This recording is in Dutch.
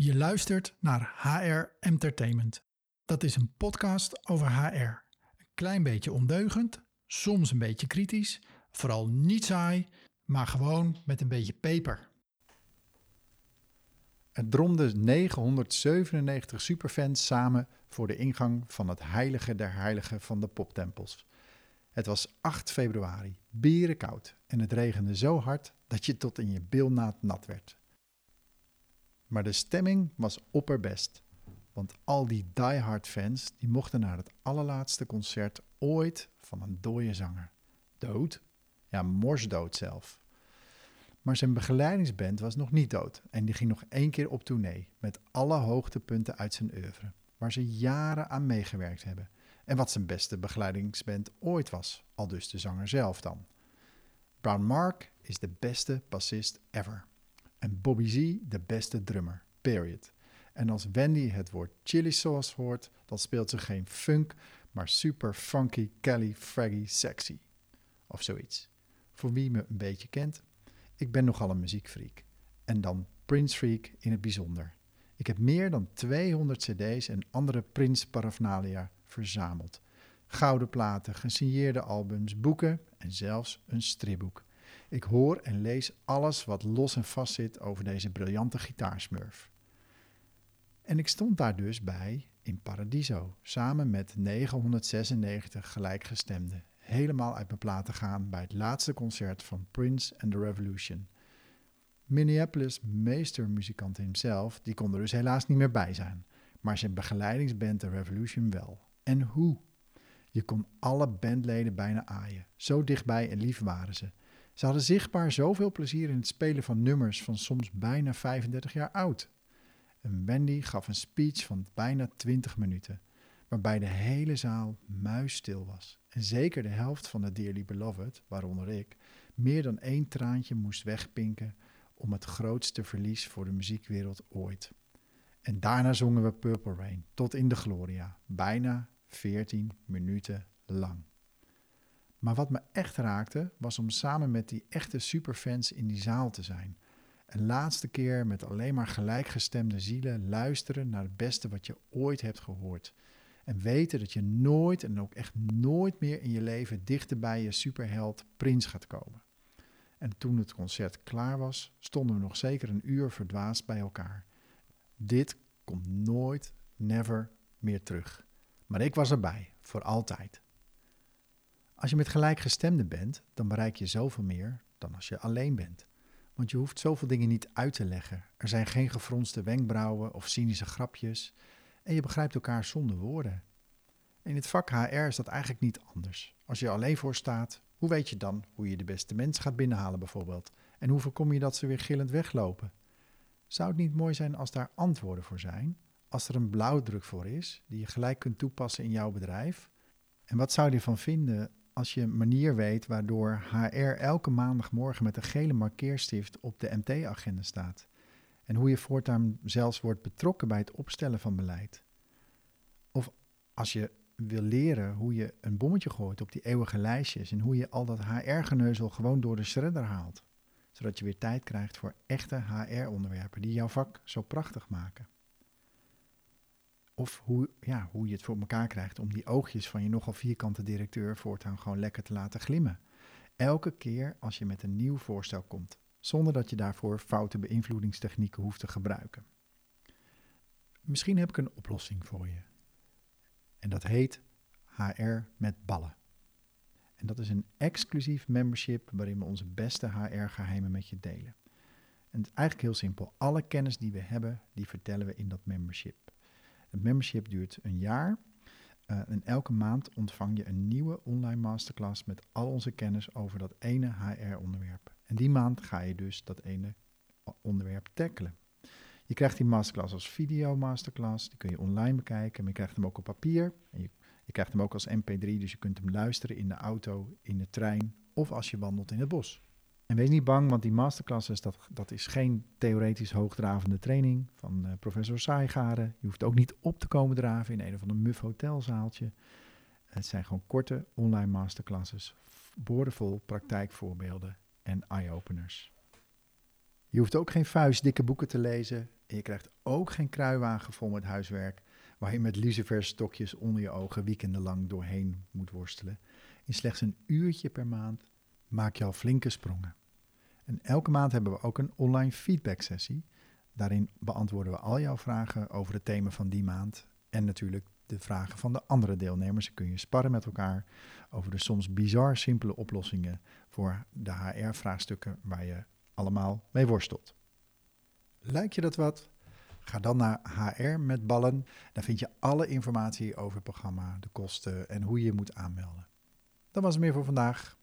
Je luistert naar HR Entertainment. Dat is een podcast over HR. Een klein beetje ondeugend, soms een beetje kritisch, vooral niet saai, maar gewoon met een beetje peper. Er dromden 997 superfans samen voor de ingang van het heilige der heiligen van de poptempels. Het was 8 februari, bierenkoud en het regende zo hard dat je tot in je bilnaad nat werd. Maar de stemming was opperbest. Want al die diehard fans die mochten naar het allerlaatste concert ooit van een dode zanger. Dood? Ja, morsdood zelf. Maar zijn begeleidingsband was nog niet dood en die ging nog één keer op tournee met alle hoogtepunten uit zijn oeuvre, waar ze jaren aan meegewerkt hebben. En wat zijn beste begeleidingsband ooit was, al dus de zanger zelf dan. Brown Mark is de beste bassist ever. En Bobby Z de beste drummer. Period. En als Wendy het woord chili sauce hoort, dan speelt ze geen funk, maar super funky, Kelly, fraggy, sexy. Of zoiets. Voor wie me een beetje kent, ik ben nogal een muziekfreak. En dan Prince Freak in het bijzonder. Ik heb meer dan 200 cd's en andere Prince paraphernalia verzameld. Gouden platen, gesigneerde albums, boeken en zelfs een stripboek. Ik hoor en lees alles wat los en vast zit over deze briljante gitaarsmurf. En ik stond daar dus bij in Paradiso, samen met 996 gelijkgestemden, helemaal uit mijn platen gaan bij het laatste concert van Prince and the Revolution. Minneapolis meestermuzikant hemzelf, die kon er dus helaas niet meer bij zijn, maar zijn begeleidingsband The Revolution wel. En hoe? Je kon alle bandleden bijna aaien. Zo dichtbij en lief waren ze. Ze hadden zichtbaar zoveel plezier in het spelen van nummers van soms bijna 35 jaar oud. En Wendy gaf een speech van bijna 20 minuten, waarbij de hele zaal muisstil was. En zeker de helft van de Dearly Beloved, waaronder ik, meer dan één traantje moest wegpinken om het grootste verlies voor de muziekwereld ooit. En daarna zongen we Purple Rain tot in de gloria, bijna 14 minuten lang. Maar wat me echt raakte, was om samen met die echte superfans in die zaal te zijn. Een laatste keer met alleen maar gelijkgestemde zielen luisteren naar het beste wat je ooit hebt gehoord. En weten dat je nooit en ook echt nooit meer in je leven dichter bij je superheld Prins gaat komen. En toen het concert klaar was, stonden we nog zeker een uur verdwaasd bij elkaar. Dit komt nooit, never meer terug. Maar ik was erbij, voor altijd. Als je met gelijkgestemden bent, dan bereik je zoveel meer dan als je alleen bent. Want je hoeft zoveel dingen niet uit te leggen. Er zijn geen gefronste wenkbrauwen of cynische grapjes. En je begrijpt elkaar zonder woorden. In het vak HR is dat eigenlijk niet anders. Als je alleen voor staat, hoe weet je dan hoe je de beste mensen gaat binnenhalen bijvoorbeeld? En hoe voorkom je dat ze weer gillend weglopen? Zou het niet mooi zijn als daar antwoorden voor zijn? Als er een blauwdruk voor is, die je gelijk kunt toepassen in jouw bedrijf? En wat zou je ervan vinden als je een manier weet waardoor HR elke maandagmorgen met een gele markeerstift op de MT-agenda staat. En hoe je voortaan zelfs wordt betrokken bij het opstellen van beleid. Of als je wil leren hoe je een bommetje gooit op die eeuwige lijstjes en hoe je al dat HR-geneuzel gewoon door de shredder haalt. Zodat je weer tijd krijgt voor echte HR-onderwerpen die jouw vak zo prachtig maken. Of hoe, ja, hoe je het voor elkaar krijgt om die oogjes van je nogal vierkante directeur voortaan gewoon lekker te laten glimmen. Elke keer als je met een nieuw voorstel komt, zonder dat je daarvoor foute beïnvloedingstechnieken hoeft te gebruiken. Misschien heb ik een oplossing voor je. En dat heet HR met ballen. En dat is een exclusief membership waarin we onze beste HR-geheimen met je delen. En het is eigenlijk heel simpel. Alle kennis die we hebben, die vertellen we in dat membership. Het membership duurt een jaar. Uh, en elke maand ontvang je een nieuwe online masterclass met al onze kennis over dat ene HR-onderwerp. En die maand ga je dus dat ene onderwerp tackelen. Je krijgt die masterclass als video masterclass, die kun je online bekijken, maar je krijgt hem ook op papier. En je, je krijgt hem ook als mp3, dus je kunt hem luisteren in de auto, in de trein of als je wandelt in het bos. En wees niet bang, want die masterclasses, dat, dat is geen theoretisch hoogdravende training van uh, professor Saaigaren. Je hoeft ook niet op te komen draven in een of ander muf hotelzaaltje. Het zijn gewoon korte online masterclasses, boordevol praktijkvoorbeelden en eye-openers. Je hoeft ook geen vuistdikke boeken te lezen en je krijgt ook geen kruiwagen vol met huiswerk waar je met luciferstokjes onder je ogen weekendenlang doorheen moet worstelen. In slechts een uurtje per maand maak je al flinke sprongen. En elke maand hebben we ook een online feedback sessie. Daarin beantwoorden we al jouw vragen over het thema van die maand en natuurlijk de vragen van de andere deelnemers. En kun je sparren met elkaar over de soms bizar simpele oplossingen voor de HR-vraagstukken waar je allemaal mee worstelt. Lijkt je dat wat? Ga dan naar HR met ballen. Daar vind je alle informatie over het programma, de kosten en hoe je je moet aanmelden. Dat was het meer voor vandaag.